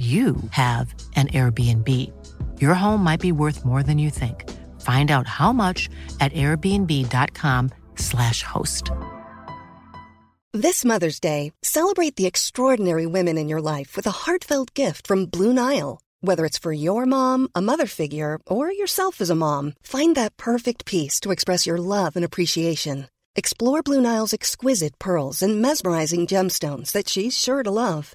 you have an Airbnb. Your home might be worth more than you think. Find out how much at airbnb.com/slash host. This Mother's Day, celebrate the extraordinary women in your life with a heartfelt gift from Blue Nile. Whether it's for your mom, a mother figure, or yourself as a mom, find that perfect piece to express your love and appreciation. Explore Blue Nile's exquisite pearls and mesmerizing gemstones that she's sure to love.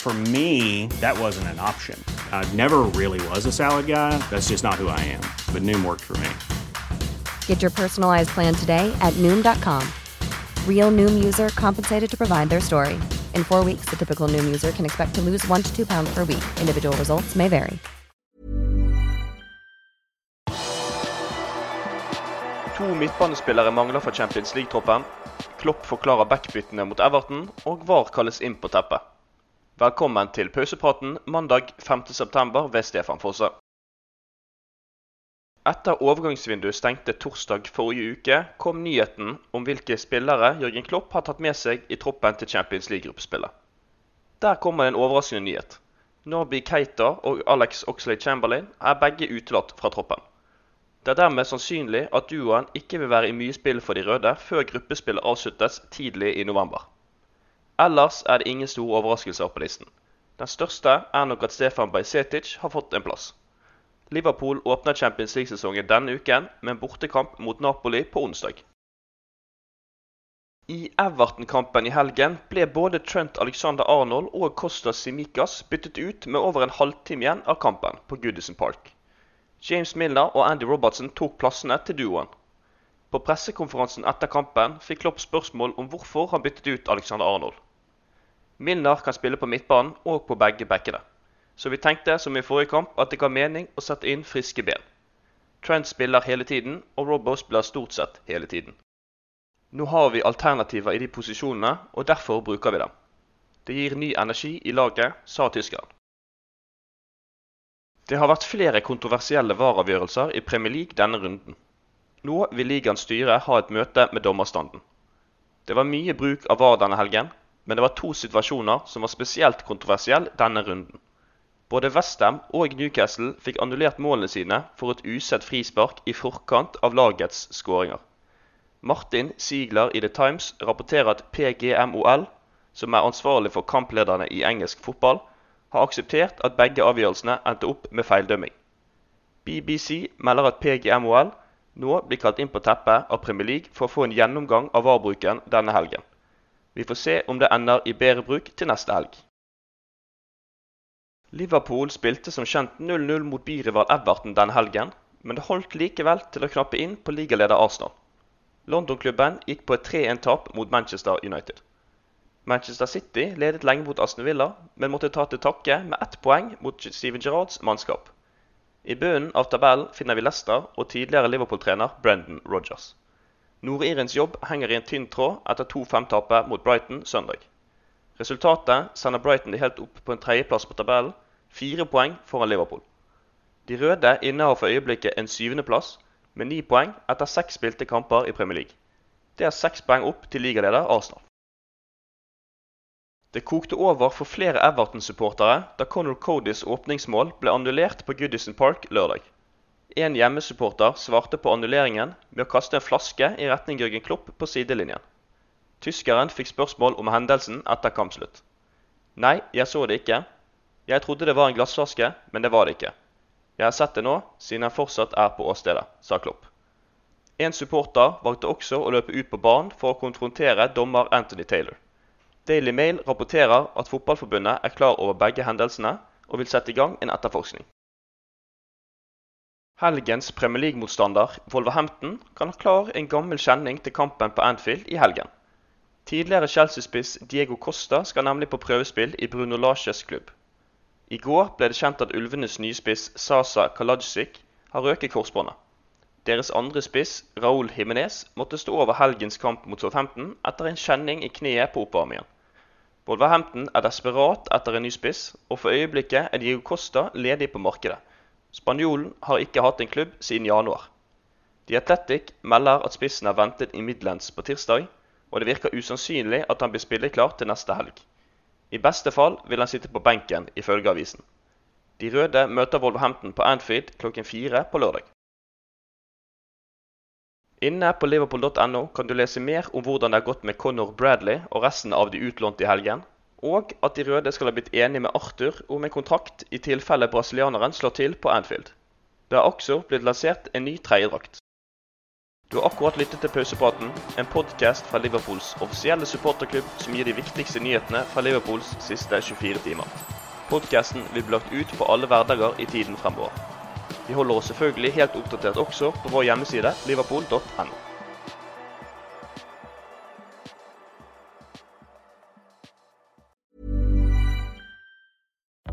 For me, that wasn't an option. I never really was a salad guy. That's just not who I am. But Noom worked for me. Get your personalized plan today at Noom.com. Real Noom user compensated to provide their story. In four weeks, the typical Noom user can expect to lose one to two pounds per week. Individual results may vary. To midtbanespillere mangler for Champions League-troppen. Klopp forklarer backbyttene mot Everton, og VAR kalles inn på teppet. Velkommen til pausepraten mandag 5.9. ved Stefan Fosse. Etter overgangsvinduet stengte torsdag forrige uke, kom nyheten om hvilke spillere Jørgen Klopp har tatt med seg i troppen til Champions League-gruppespillet. Der kommer en overraskende nyhet. Norby Keita og Alex Oxlade Chamberlain er begge utelatt fra troppen. Det er dermed sannsynlig at duoen ikke vil være i mye spill for de røde før gruppespillet avsluttes tidlig i november. Ellers er det ingen store overraskelser på listen. Den største er nok at Stefan Bajsetic har fått en plass. Liverpool åpner Champions League-sesongen denne uken med en bortekamp mot Napoli på onsdag. I Everton-kampen i helgen ble både Trent Alexander Arnold og Kostas Simikas byttet ut med over en halvtime igjen av kampen på Goodison Park. James Milner og Andy Robertson tok plassene til duoen. På pressekonferansen etter kampen fikk Klopp spørsmål om hvorfor han byttet ut Alexander Arnold. Milner kan spille på midtbanen og på begge bekkene, så vi tenkte som i forrige kamp at det ga mening å sette inn friske ben. Trent spiller hele tiden, og Robbo spiller stort sett hele tiden. Nå har vi alternativer i de posisjonene, og derfor bruker vi dem. Det gir ny energi i laget, sa tyskeren. Det har vært flere kontroversielle vareavgjørelser i Premier League denne runden. Nå vil ligaens styre ha et møte med dommerstanden. Det var mye bruk av VAR denne helgen, men det var to situasjoner som var spesielt kontroversielle denne runden. Både Westham og Newcastle fikk annullert målene sine for et usett frispark i forkant av lagets skåringer. Martin Ziegler i The Times rapporterer at PGMOL, som er ansvarlig for kamplederne i engelsk fotball, har akseptert at begge avgjørelsene endte opp med feildømming. BBC melder at PGMOL nå blir kalt inn på teppet av Premier League for å få en gjennomgang av VAR-bruken denne helgen. Vi får se om det ender i bedre bruk til neste helg. Liverpool spilte som kjent 0-0 mot byrival Everton denne helgen, men det holdt likevel til å knappe inn på ligaleder Arsenal. London-klubben gikk på et 3-1-tap mot Manchester United. Manchester City ledet lenge mot Aston Villa, men måtte ta til takke med ett poeng mot Steven Gerrards mannskap. I bunnen av tabellen finner vi Leicester og tidligere Liverpool-trener Brendan Rodgers. Nord-Irens jobb henger i en tynn tråd etter 2-5-tapet mot Brighton søndag. Resultatet sender Brighton de helt opp på en tredjeplass på tabellen, fire poeng foran Liverpool. De røde innehar for øyeblikket en syvendeplass, med ni poeng etter seks spilte kamper i Premier League. Det er seks poeng opp til ligaleder Arsenal. Det kokte over for flere Everton-supportere da Conor Codys åpningsmål ble annullert på Goodison Park lørdag. En hjemmesupporter svarte på annulleringen med å kaste en flaske i retning Jørgen Klopp på sidelinjen. Tyskeren fikk spørsmål om hendelsen etter kampslutt. Nei, jeg så det ikke. Jeg trodde det var en glassflaske, men det var det ikke. Jeg har sett det nå, siden jeg fortsatt er på åstedet, sa Klopp. En supporter valgte også å løpe ut på banen for å konfrontere dommer Anthony Taylor. Daily Mail rapporterer at Fotballforbundet er klar over begge hendelsene og vil sette i gang en etterforskning. Helgens Premier League-motstander Wolverhampton kan ha klar en gammel kjenning til kampen på Anfield i helgen. Tidligere Chelsea-spiss Diego Costa skal nemlig på prøvespill i Bruno Lages klubb. I går ble det kjent at Ulvenes nyspiss Sasa Kaladzic har røket korsbåndet. Deres andre spiss, Raúl Jiménez, måtte stå over helgens kamp mot Southampton etter en kjenning i kneet på oppvarmingen. Wolverhampton er desperat etter en ny spiss, og for øyeblikket er Diego Costa ledig på markedet. Spanjolen har ikke hatt en klubb siden januar. The Athletic melder at spissen er ventet i Midlands på tirsdag, og det virker usannsynlig at han blir spilleklar til neste helg. I beste fall vil han sitte på benken, ifølge avisen. De røde møter Wolverhampton på Anfield klokken fire på lørdag. Inne på liverpool.no kan du lese mer om hvordan det har gått med Conor Bradley og resten av de utlånte i helgen, og at de røde skal ha blitt enige med Arthur om en kontrakt i tilfelle brasilianeren slår til på Anfield. Det har også blitt lansert en ny tredjedrakt. Du har akkurat lyttet til Pausepraten, en podkast fra Liverpools offisielle supporterklubb som gir de viktigste nyhetene fra Liverpools siste 24 timer. Podkasten vil bli lagt ut på alle hverdager i tiden fremover. Vi holder oss selvfølgelig helt oppdatert også på vår hjemmeside liverpool.no.